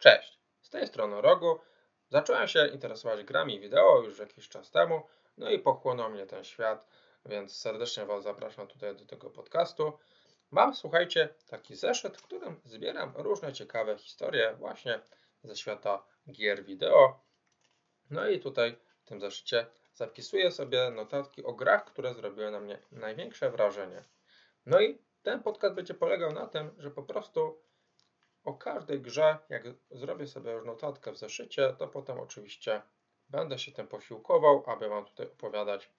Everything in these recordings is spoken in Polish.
Cześć, z tej strony Rogu. Zacząłem się interesować grami wideo już jakiś czas temu, no i pochłonął mnie ten świat, więc serdecznie Was zapraszam tutaj do tego podcastu. Mam, słuchajcie, taki zeszyt, w którym zbieram różne ciekawe historie właśnie ze świata gier wideo. No i tutaj w tym zeszycie zapisuję sobie notatki o grach, które zrobiły na mnie największe wrażenie. No i ten podcast będzie polegał na tym, że po prostu o każdej grze, jak zrobię sobie już notatkę w zeszycie, to potem oczywiście będę się tym posiłkował, aby Wam tutaj opowiadać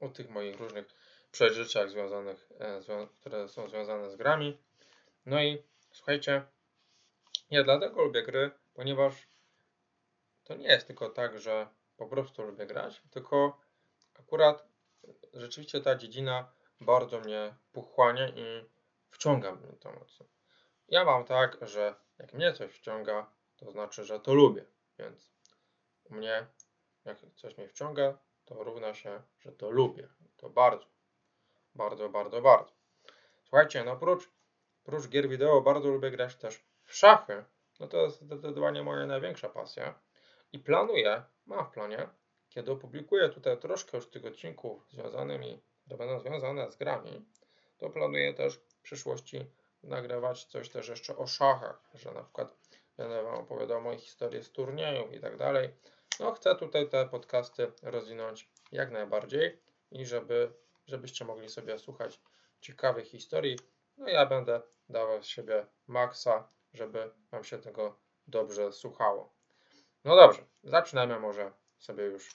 o tych moich różnych przeżyciach związanych, e, które są związane z grami. No i słuchajcie, ja dlatego lubię gry, ponieważ to nie jest tylko tak, że po prostu lubię grać, tylko akurat rzeczywiście ta dziedzina bardzo mnie pochłania i wciąga mnie to mocno. Ja mam tak, że jak mnie coś wciąga, to znaczy, że to lubię. Więc u mnie, jak coś mnie wciąga, to równa się, że to lubię. To bardzo, bardzo, bardzo, bardzo. Słuchajcie, no oprócz, oprócz gier wideo bardzo lubię grać też w szachy. No to jest zdecydowanie moja największa pasja. I planuję, mam w planie, kiedy opublikuję tutaj troszkę już tych odcinków związanymi, które będą związane z grami, to planuję też w przyszłości nagrywać coś też jeszcze o szachach, że na przykład będę Wam opowiadał moje historie z turniejów i tak dalej. No chcę tutaj te podcasty rozwinąć jak najbardziej i żeby, żebyście mogli sobie słuchać ciekawych historii. No ja będę dawał z siebie maksa, żeby Wam się tego dobrze słuchało. No dobrze, zaczynamy może sobie już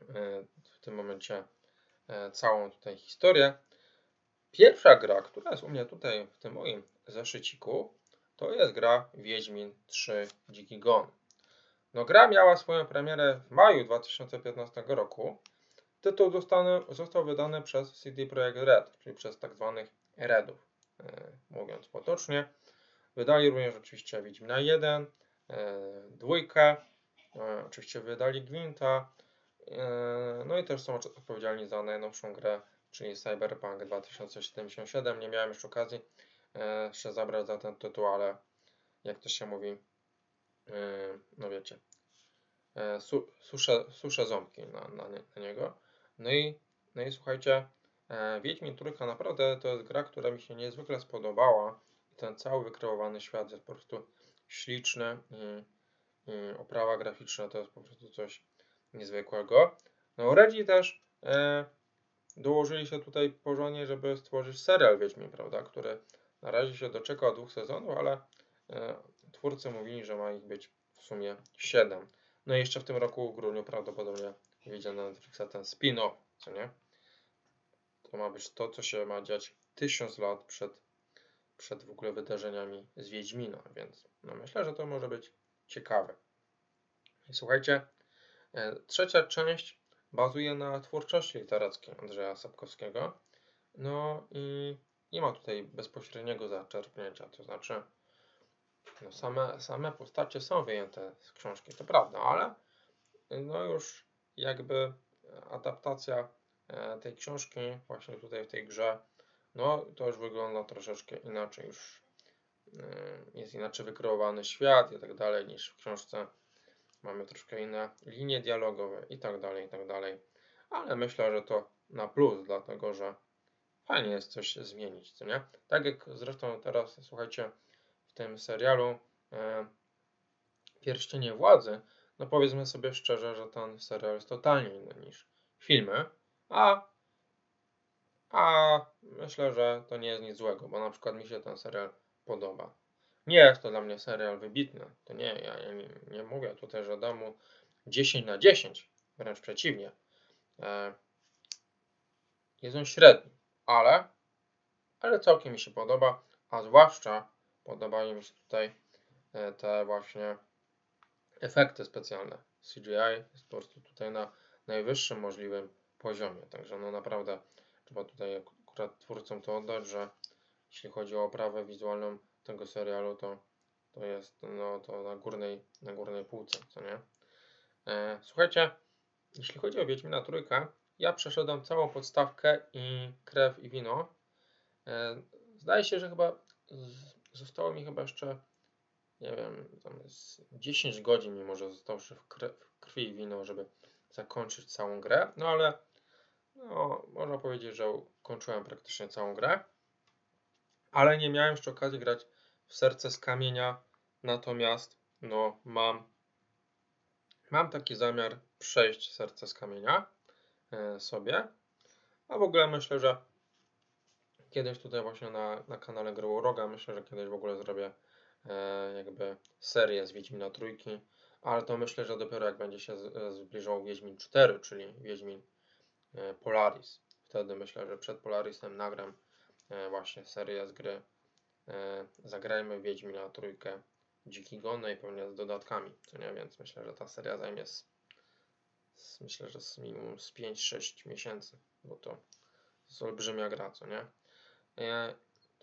e, w tym momencie e, całą tutaj historię. Pierwsza gra, która jest u mnie tutaj w tym moim zeszyciku, to jest gra Wiedźmin 3 Dziki Gon. No gra miała swoją premierę w maju 2015 roku. Tytuł zostany, został wydany przez CD Projekt Red, czyli przez tak zwanych Redów, e, mówiąc potocznie. Wydali również oczywiście Wiedźmina 1, e, dwójkę, e, oczywiście wydali Gwinta, no i też są odpowiedzialni za najnowszą grę czyli Cyberpunk 2077. Nie miałem jeszcze okazji e, się zabrać za ten tytuł, ale jak to się mówi, e, no wiecie, e, su, suszę, suszę ząbki na, na, na, niego. No i, no i słuchajcie, Wiedźmin Trójka naprawdę to jest gra, która mi się niezwykle spodobała. Ten cały wykreowany świat jest po prostu śliczny i, i oprawa graficzna to jest po prostu coś niezwykłego. No Redzi też dołożyli się tutaj porządnie, żeby stworzyć serial Wiedźmin, prawda, który na razie się doczekał dwóch sezonów, ale e, twórcy mówili, że ma ich być w sumie 7. No i jeszcze w tym roku w grudniu prawdopodobnie wyjdzie na Netflixa ten spin-off, co nie? To ma być to, co się ma dziać tysiąc lat przed, przed w ogóle wydarzeniami z Wiedźmina, więc no myślę, że to może być ciekawe. I słuchajcie, e, trzecia część bazuje na twórczości literackiej Andrzeja Sapkowskiego. No i nie ma tutaj bezpośredniego zaczerpnięcia, to znaczy no same, same postacie są wyjęte z książki, to prawda, ale no już jakby adaptacja e, tej książki właśnie tutaj w tej grze, no to już wygląda troszeczkę inaczej, już e, jest inaczej wykreowany świat i tak dalej niż w książce mamy troszkę inne linie dialogowe i tak dalej, i tak dalej. Ale myślę, że to na plus, dlatego że fajnie jest coś zmienić, co nie? Tak jak zresztą teraz, słuchajcie, w tym serialu e, Pierścienie Władzy, no powiedzmy sobie szczerze, że ten serial jest totalnie inny niż filmy, a, a myślę, że to nie jest nic złego, bo na przykład mi się ten serial podoba. Nie jest to dla mnie serial wybitny. To nie, ja, nie, nie, mówię tutaj, że dam mu 10 na 10, wręcz przeciwnie. E, jest on średni, ale, ale całkiem mi się podoba, a zwłaszcza podobają mi się tutaj e, te właśnie efekty specjalne. CGI jest po prostu tutaj na najwyższym możliwym poziomie, także no naprawdę trzeba tutaj akurat twórcom to oddać, że jeśli chodzi o oprawę wizualną tego serialu, to, to jest no, to na górnej, na górnej półce, co nie? E, słuchajcie, jeśli chodzi o Wiedźmina Trójkę, ja przeszedłem całą podstawkę i krew i wino. E, zdaje się, że chyba zostało mi chyba jeszcze nie wiem, tam jest 10 godzin, mimo że zostało w, kre, w krwi i wino, żeby zakończyć całą grę. No ale no, można powiedzieć, że kończyłem praktycznie całą grę. Ale nie miałem jeszcze okazji grać w serce z kamienia. Natomiast no, mam, mam taki zamiar przejść serce z kamienia e, sobie. A w ogóle myślę, że kiedyś tutaj właśnie na, na kanale Roga myślę, że kiedyś w ogóle zrobię e, jakby serię z Wiedźmina Trójki, ale to myślę, że dopiero jak będzie się e, zbliżał Wiedźmin 4, czyli Wiedźmin e, Polaris. Wtedy myślę, że przed Polarisem nagram właśnie serię z gry e, Zagrajmy Wiedźmina Trójkę Dziki Gon, no i pewnie z dodatkami, co nie, więc myślę, że ta seria zajmie z, z, myślę, że z minimum z 5-6 miesięcy, bo to jest olbrzymia gra, co nie. E,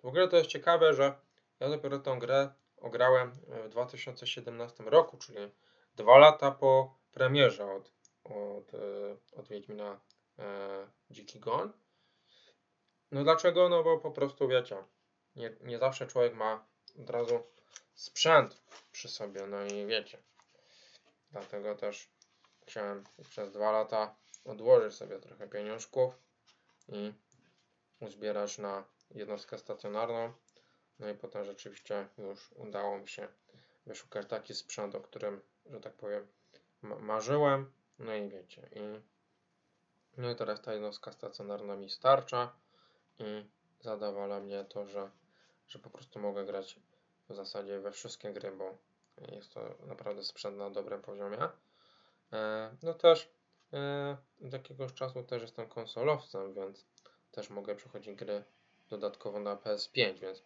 w ogóle to jest ciekawe, że ja dopiero tę grę ograłem w 2017 roku, czyli dwa lata po premierze od, od, e, od Wiedźmina e, Dziki Gon. No dlaczego? No bo po prostu wiecie, nie, nie zawsze człowiek ma od razu sprzęt przy sobie, no i wiecie. Dlatego też chciałem przez dwa lata odłożyć sobie trochę pieniążków i uzbierać na jednostkę stacjonarną. No i potem rzeczywiście już udało mi się wyszukać taki sprzęt, o którym, że tak powiem, marzyłem. No i wiecie, i no i teraz ta jednostka stacjonarna mi starcza i zadawala mnie to, że, że po prostu mogę grać w zasadzie we wszystkie gry, bo jest to naprawdę sprzęt na dobrym poziomie. E, no też e, od jakiegoś czasu też jestem konsolowcem, więc też mogę przechodzić gry dodatkowo na PS5, więc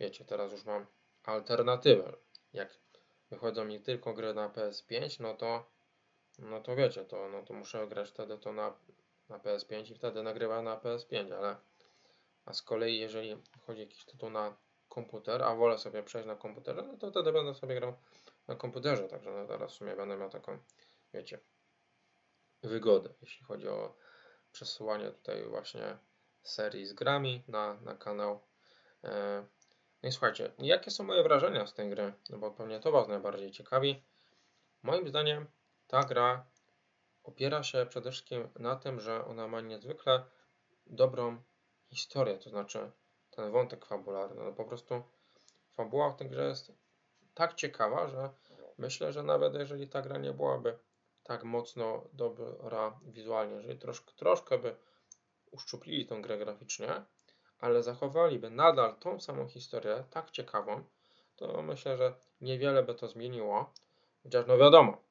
wiecie, teraz już mam alternatywę. Jak wychodzą mi tylko gry na PS5, no to no to wiecie, to, no to muszę grać wtedy to na, na PS5 i wtedy nagrywam na PS5, ale a z kolei jeżeli chodzi jakiś tytuł na komputer, a wolę sobie przejść na komputerze, no to wtedy będę sobie grał na komputerze, także no teraz w sumie będę miał taką, wiecie, wygodę, jeśli chodzi o przesyłanie tutaj właśnie serii z grami na, na kanał. E, no i słuchajcie, jakie są moje wrażenia z tej gry? No bo pewnie to Was najbardziej ciekawi. Moim zdaniem ta gra opiera się przede wszystkim na tym, że ona ma niezwykle dobrą historię, to znaczy ten wątek fabularny. No po prostu fabuła w tej grze jest tak ciekawa, że myślę, że nawet jeżeli ta gra nie byłaby tak mocno dobra wizualnie, jeżeli troszkę, troszkę by uszczuplili tą grę graficznie, ale zachowaliby nadal tą samą historię, tak ciekawą, to myślę, że niewiele by to zmieniło. Chociaż no wiadomo,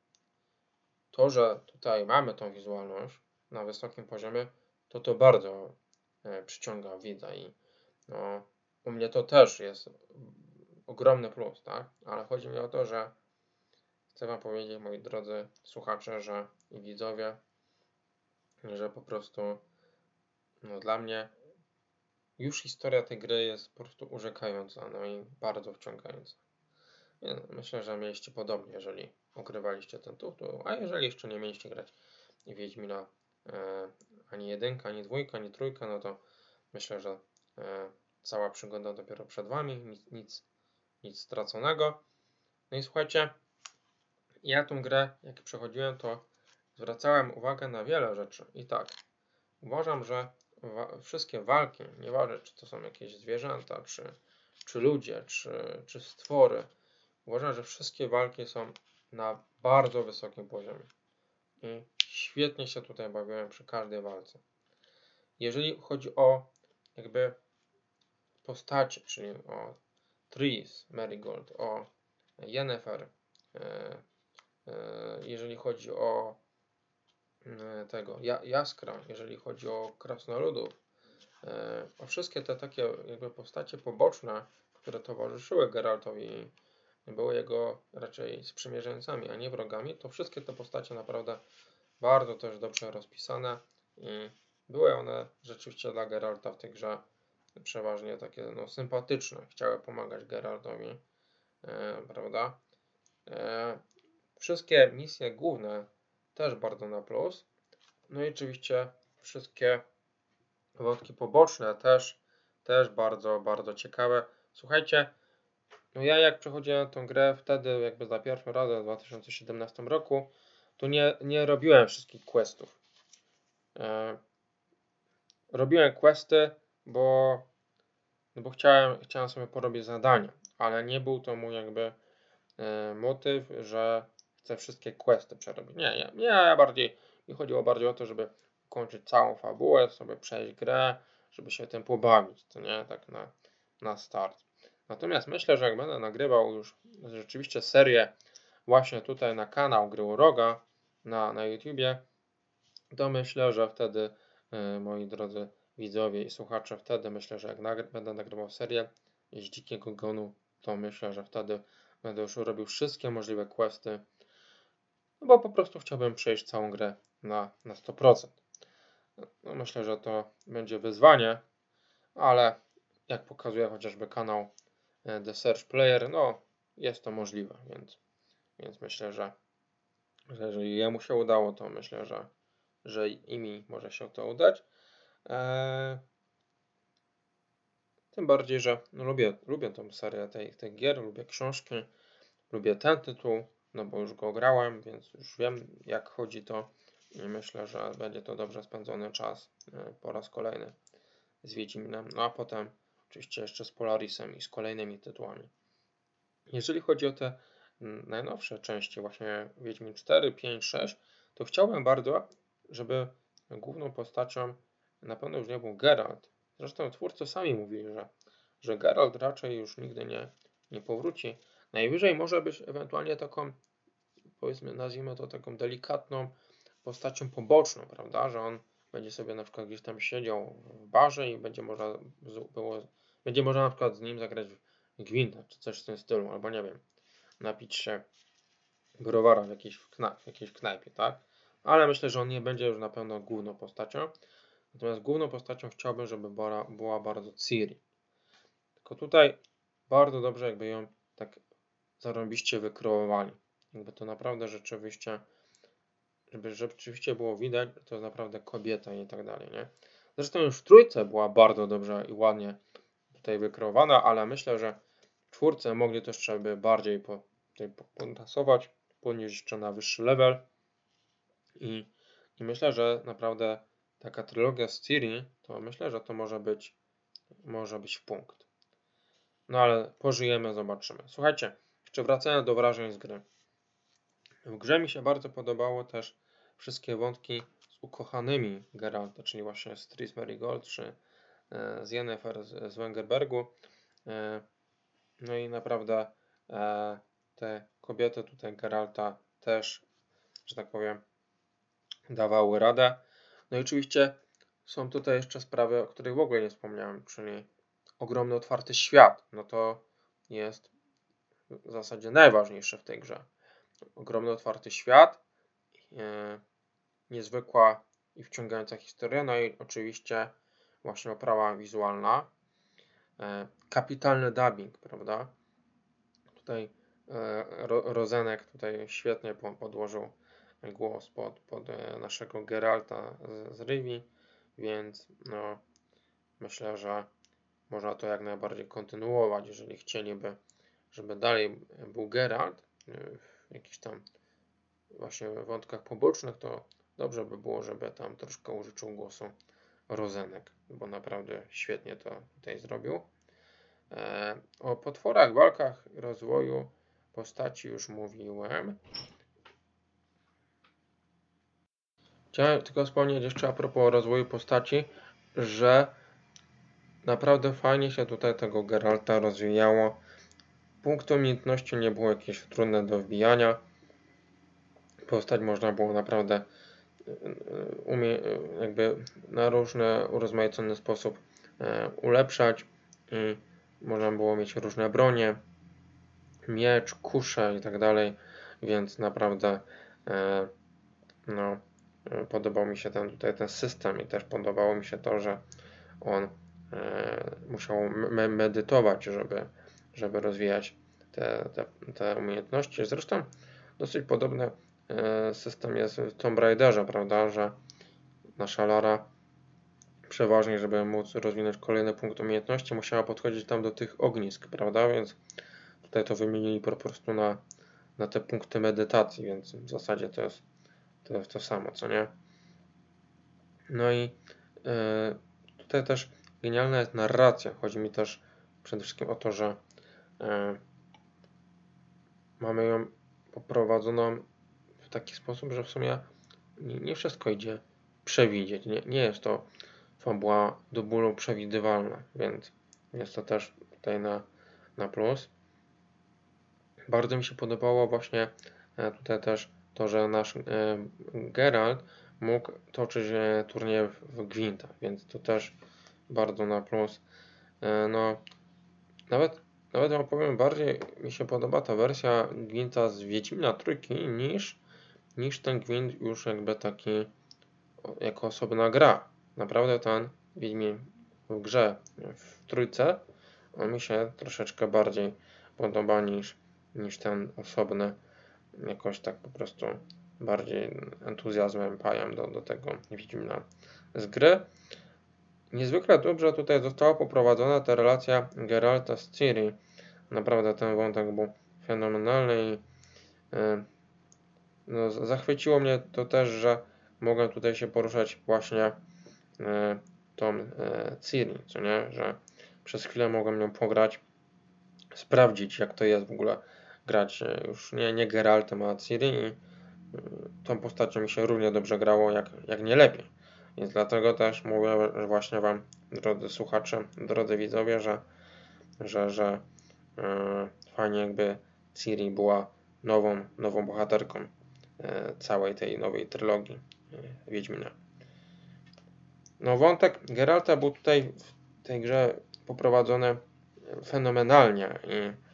to, że tutaj mamy tą wizualność na wysokim poziomie, to to bardzo przyciąga widza i no, u mnie to też jest ogromny plus, tak? Ale chodzi mi o to, że chcę Wam powiedzieć, moi drodzy słuchacze, że i widzowie, że po prostu no, dla mnie już historia tej gry jest po prostu urzekająca, no i bardzo wciągająca. No, myślę, że mieliście podobnie, jeżeli ogrywaliście ten tytuł, a jeżeli jeszcze nie mieliście grać Wiedźmina e, ani jedynka, ani dwójka, ani trójka, no to myślę, że e, cała przygoda dopiero przed Wami, nic, nic, nic straconego. No i słuchajcie, ja tą grę, jak przechodziłem, to zwracałem uwagę na wiele rzeczy. I tak, uważam, że wa wszystkie walki, nieważne czy to są jakieś zwierzęta, czy, czy ludzie, czy, czy stwory, uważam, że wszystkie walki są na bardzo wysokim poziomie. I świetnie się tutaj bawiłem przy każdej walce. Jeżeli chodzi o jakby postacie, czyli o Tris, Marigold, o Yennefer, e, e, jeżeli chodzi o e, tego Jaskra, jeżeli chodzi o krasnoludów, o wszystkie te takie jakby postacie poboczne, które towarzyszyły Geraltowi były jego raczej sprzymierzeńcami, a nie wrogami, to wszystkie te postacie naprawdę bardzo też dobrze rozpisane i były one rzeczywiście dla Geralta w tej grze przeważnie takie no, sympatyczne. Chciały pomagać Geraltowi, e, prawda? E, wszystkie misje główne też bardzo na plus. No i oczywiście wszystkie wątki poboczne też, też bardzo, bardzo ciekawe. Słuchajcie, no ja jak przechodziłem tą grę wtedy, jakby za pierwszą radę w 2017 roku, to nie, nie robiłem wszystkich questów. E, robiłem questy, bo, no bo chciałem, chciałem sobie porobić zadania, ale nie był to mój jakby e, motyw, że chcę wszystkie questy przerobić. Nie, nie, nie ja bardziej, mi chodziło bardziej o to, żeby kończyć całą fabułę, sobie przejść grę, żeby się tym pobawić, to nie, tak na, na start. Natomiast myślę, że jak będę nagrywał już rzeczywiście serię właśnie tutaj na kanał Gry Roga na, na YouTubie, to myślę, że wtedy yy, moi drodzy widzowie i słuchacze, wtedy myślę, że jak nagry będę nagrywał serię z Dzikiego Gonu, to myślę, że wtedy będę już robił wszystkie możliwe questy, no bo po prostu chciałbym przejść całą grę na, na 100%. No myślę, że to będzie wyzwanie, ale jak pokazuje chociażby kanał e, The Search Player, no jest to możliwe, więc, więc myślę, że, że jeżeli jemu się udało, to myślę, że, że i mi może się to udać. Eee, tym bardziej, że lubię, lubię tą serię tej, tej gier, lubię książki, lubię ten tytuł, no bo już go grałem, więc już wiem jak chodzi to i myślę, że będzie to dobrze spędzony czas e, po raz kolejny z Wiedźminem, no a potem oczywiście jeszcze z Polarisem i z kolejnymi tytułami. Jeżeli chodzi o te najnowsze części, właśnie Wiedźmin 4, 5, 6, to chciałbym bardzo, żeby główną postacią na pewno już nie był Geralt. Zresztą twórcy sami mówili, że, że Geralt raczej już nigdy nie, nie powróci. Najwyżej może być ewentualnie taką, powiedzmy, nazwijmy to taką delikatną postacią poboczną, prawda, że on będzie sobie na przykład gdzieś tam siedział w barze i będzie można było, będzie można na przykład z nim zagrać w gwinta, czy coś w tym stylu, albo nie wiem, napić się browara w jakiejś, w jakiejś knajpie, tak? Ale myślę, że on nie będzie już na pewno główną postacią. Natomiast główną postacią chciałbym, żeby była, była bardzo Ciri. Tylko tutaj bardzo dobrze jakby ją tak zarąbiście wykreowali. Jakby to naprawdę rzeczywiście żeby rzeczywiście było widać, to jest naprawdę kobieta i tak dalej, nie? Zresztą już w trójce była bardzo dobrze i ładnie tutaj wykreowana, ale myślę, że w czwórce mogli to jeszcze by bardziej po, tutaj podtasować, podnieść jeszcze na wyższy level i, i myślę, że naprawdę taka trylogia z Ciri, to myślę, że to może być może być punkt. No ale pożyjemy, zobaczymy. Słuchajcie, jeszcze wracając do wrażeń z gry. W grze mi się bardzo podobało też wszystkie wątki z ukochanymi Geralta, czyli właśnie z Tris Merigold czy e, z Yennefer z, z Wengerbergu. E, no i naprawdę e, te kobiety tutaj Geralta też, że tak powiem, dawały radę. No i oczywiście są tutaj jeszcze sprawy, o których w ogóle nie wspomniałem, czyli ogromny otwarty świat. No to jest w zasadzie najważniejsze w tej grze ogromny otwarty świat, e, niezwykła i wciągająca historia, no i oczywiście właśnie oprawa wizualna, e, kapitalny dubbing, prawda? Tutaj e, Rozenek tutaj świetnie podłożył głos pod, pod naszego Geralta z, z Rivi, więc no, myślę, że można to jak najbardziej kontynuować, jeżeli chcieliby, żeby dalej był Geralt jakichś tam właśnie wątkach pobocznych, to dobrze by było, żeby tam troszkę użyczył głosu Rozenek, bo naprawdę świetnie to tutaj zrobił. E, o potworach, walkach, rozwoju postaci już mówiłem. Chciałem tylko wspomnieć jeszcze a propos rozwoju postaci, że naprawdę fajnie się tutaj tego Geralta rozwijało Punkty umiejętności nie było jakieś trudne do wbijania. Postać można było naprawdę e, umie, jakby na różny urozmaicony sposób e, ulepszać i można było mieć różne bronie, miecz, kusze i tak dalej, więc naprawdę e, no, podobał mi się ten tutaj ten system i też podobało mi się to, że on musiał medytować, żeby żeby rozwijać te, te, te umiejętności. Zresztą dosyć podobny e, system jest w Tomb Raiderze, prawda, że nasza Lara przeważnie, żeby móc rozwinąć kolejny punkt umiejętności, musiała podchodzić tam do tych ognisk, prawda, więc tutaj to wymienili po prostu na, na te punkty medytacji, więc w zasadzie to jest to, to samo, co nie? No i e, tutaj też genialna jest narracja. Chodzi mi też przede wszystkim o to, że e, mamy ją poprowadzoną w taki sposób, że w sumie nie, nie wszystko idzie przewidzieć. Nie, nie jest to fabuła do bólu przewidywalna, więc jest to też tutaj na, na plus. Bardzo mi się podobało właśnie e, tutaj też to, że nasz e, Geralt mógł toczyć e, turnieje w Gwinta, więc to też bardzo na plus. No, nawet, nawet wam powiem, bardziej mi się podoba ta wersja Gwinta z Wiedźmina Trójki niż, niż ten Gwint już jakby taki jako osobna gra. Naprawdę ten Wiedźmin w grze w trójce on mi się troszeczkę bardziej podoba niż, niż ten osobny. Jakoś tak po prostu bardziej entuzjazmem pajam do, do tego Wiedźmina z gry. Niezwykle dobrze tutaj została poprowadzona ta relacja Geralta z Ciri. Naprawdę ten wątek był fenomenalny i yy, no, zachwyciło mnie to też, że mogę tutaj się poruszać właśnie yy, tą yy, Ciri, co nie, że przez chwilę mogłem ją pograć, sprawdzić jak to jest w ogóle grać już nie, nie Geraltem, a Ciri i tą postacią mi się równie dobrze grało, jak, jak nie lepiej. Więc dlatego też mówię właśnie Wam, drodzy słuchacze, drodzy widzowie, że, że, że yy, fajnie jakby Ciri była nową, nową bohaterką yy, całej tej nowej trylogii yy, Wiedźmina. No wątek Geralta był tutaj w tej grze poprowadzony fenomenalnie i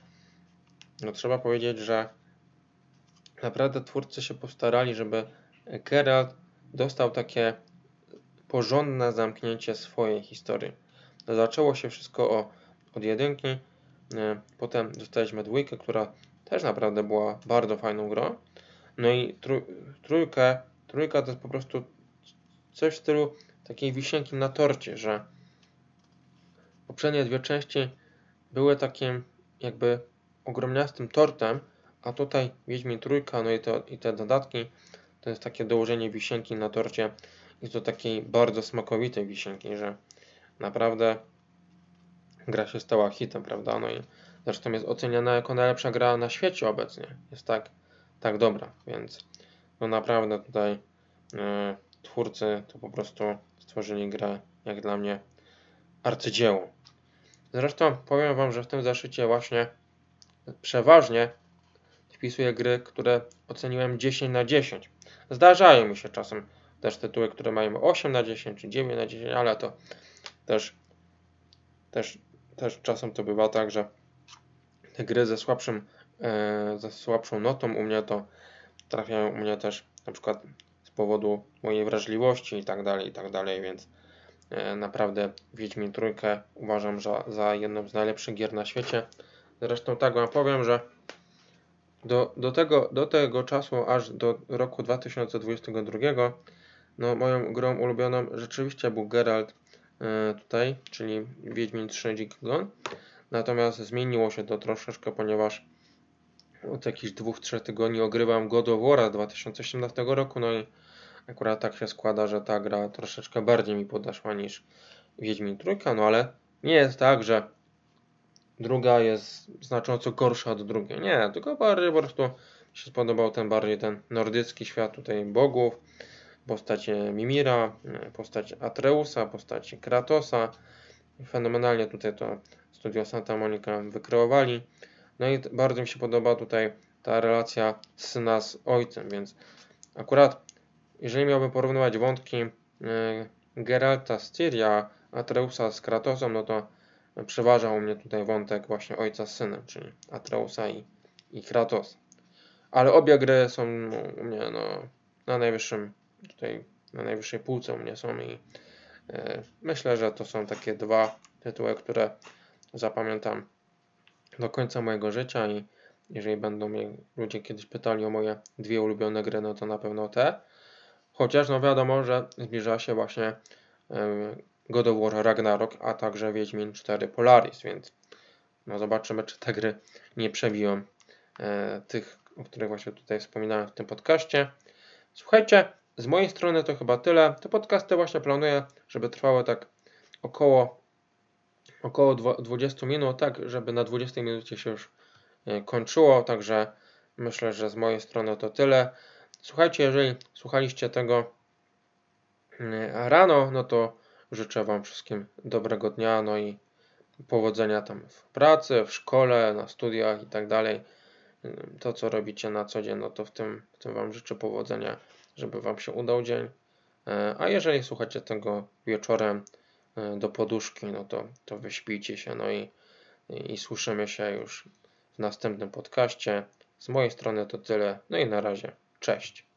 no, trzeba powiedzieć, że naprawdę twórcy się postarali, żeby Geralt dostał takie porządne zamknięcie swojej historii. No, zaczęło się wszystko o, od jedynki, e, potem dostaliśmy dwójkę, która też naprawdę była bardzo fajną grą. No i trójkę, trójka to jest po prostu coś w stylu takiej wisienki na torcie, że poprzednie dwie części były takim jakby ogromniastym tortem, a tutaj Wiedźmin Trójka, no i, i te dodatki, to jest takie dołożenie wisienki na torcie i to takiej bardzo smakowitej wisienki, że naprawdę gra się stała hitem, prawda? No i zresztą jest oceniana jako najlepsza gra na świecie obecnie. Jest tak, tak dobra, więc no naprawdę tutaj e, twórcy to po prostu stworzyli grę, jak dla mnie, arcydzieło. Zresztą powiem Wam, że w tym zeszycie właśnie przeważnie wpisuję gry, które oceniłem 10 na 10. Zdarzają mi się czasem też tytuły, które mają 8 na 10 czy 9 na 10, ale to też, też, też czasem to bywa tak, że te gry ze, słabszym, e, ze słabszą notą u mnie to trafiają u mnie też na przykład z powodu mojej wrażliwości i tak dalej, i tak dalej, więc e, naprawdę Wiedźmin Trójkę uważam za, za jedną z najlepszych gier na świecie. Zresztą tak wam powiem, że do, do, tego, do tego czasu, aż do roku 2022, no moją grą ulubioną rzeczywiście był Geralt e, tutaj, czyli Wiedźmin 3 Dziki Gon. Natomiast zmieniło się to troszeczkę, ponieważ od jakichś dwóch, trzech tygodni ogrywam God of War 2018 roku, no i akurat tak się składa, że ta gra troszeczkę bardziej mi podeszła niż Wiedźmin Trójka, no ale nie jest tak, że druga jest znacząco gorsza od drugiej. Nie, tylko bardziej po prostu się spodobał ten bardziej ten nordycki świat tutaj bogów, postać Mimira, postać Atreusa, postać Kratosa. Fenomenalnie tutaj to studio Santa Monica wykreowali. No i bardzo mi się podoba tutaj ta relacja syna z ojcem, więc akurat jeżeli miałbym porównywać wątki e, Geralta z Tyria, Atreusa z Kratosem, no to przeważał u mnie tutaj wątek właśnie ojca z synem, czyli Atreusa i, i Kratos. Ale obie gry są u mnie no, na najwyższym tutaj na najwyższej półce u mnie są i e, myślę, że to są takie dwa tytuły, które zapamiętam do końca mojego życia i jeżeli będą mnie ludzie kiedyś pytali o moje dwie ulubione gry, no to na pewno te. Chociaż no wiadomo, że zbliża się właśnie e, God of War Ragnarok, a także Wiedźmin 4 Polaris, więc No zobaczymy, czy te gry nie przebiją e, tych, o których właśnie tutaj wspominałem w tym podcaście. Słuchajcie, z mojej strony to chyba tyle. Te podcasty właśnie planuję, żeby trwały tak około, około 20 minut, tak, żeby na 20 minucie się już e, kończyło, także myślę, że z mojej strony to tyle. Słuchajcie, jeżeli słuchaliście tego e, rano, no to życzę Wam wszystkim dobrego dnia, no i powodzenia tam w pracy, w szkole, na studiach i tak dalej. To, co robicie na co dzień, no to w tym, w tym Wam życzę powodzenia, żeby Wam się udał dzień. E, a jeżeli słuchacie tego wieczorem e, do poduszki, no to, to wyśpijcie się, no i, i słyszymy się już w następnym podcaście. Z mojej strony to tyle. No i na razie. Cześć.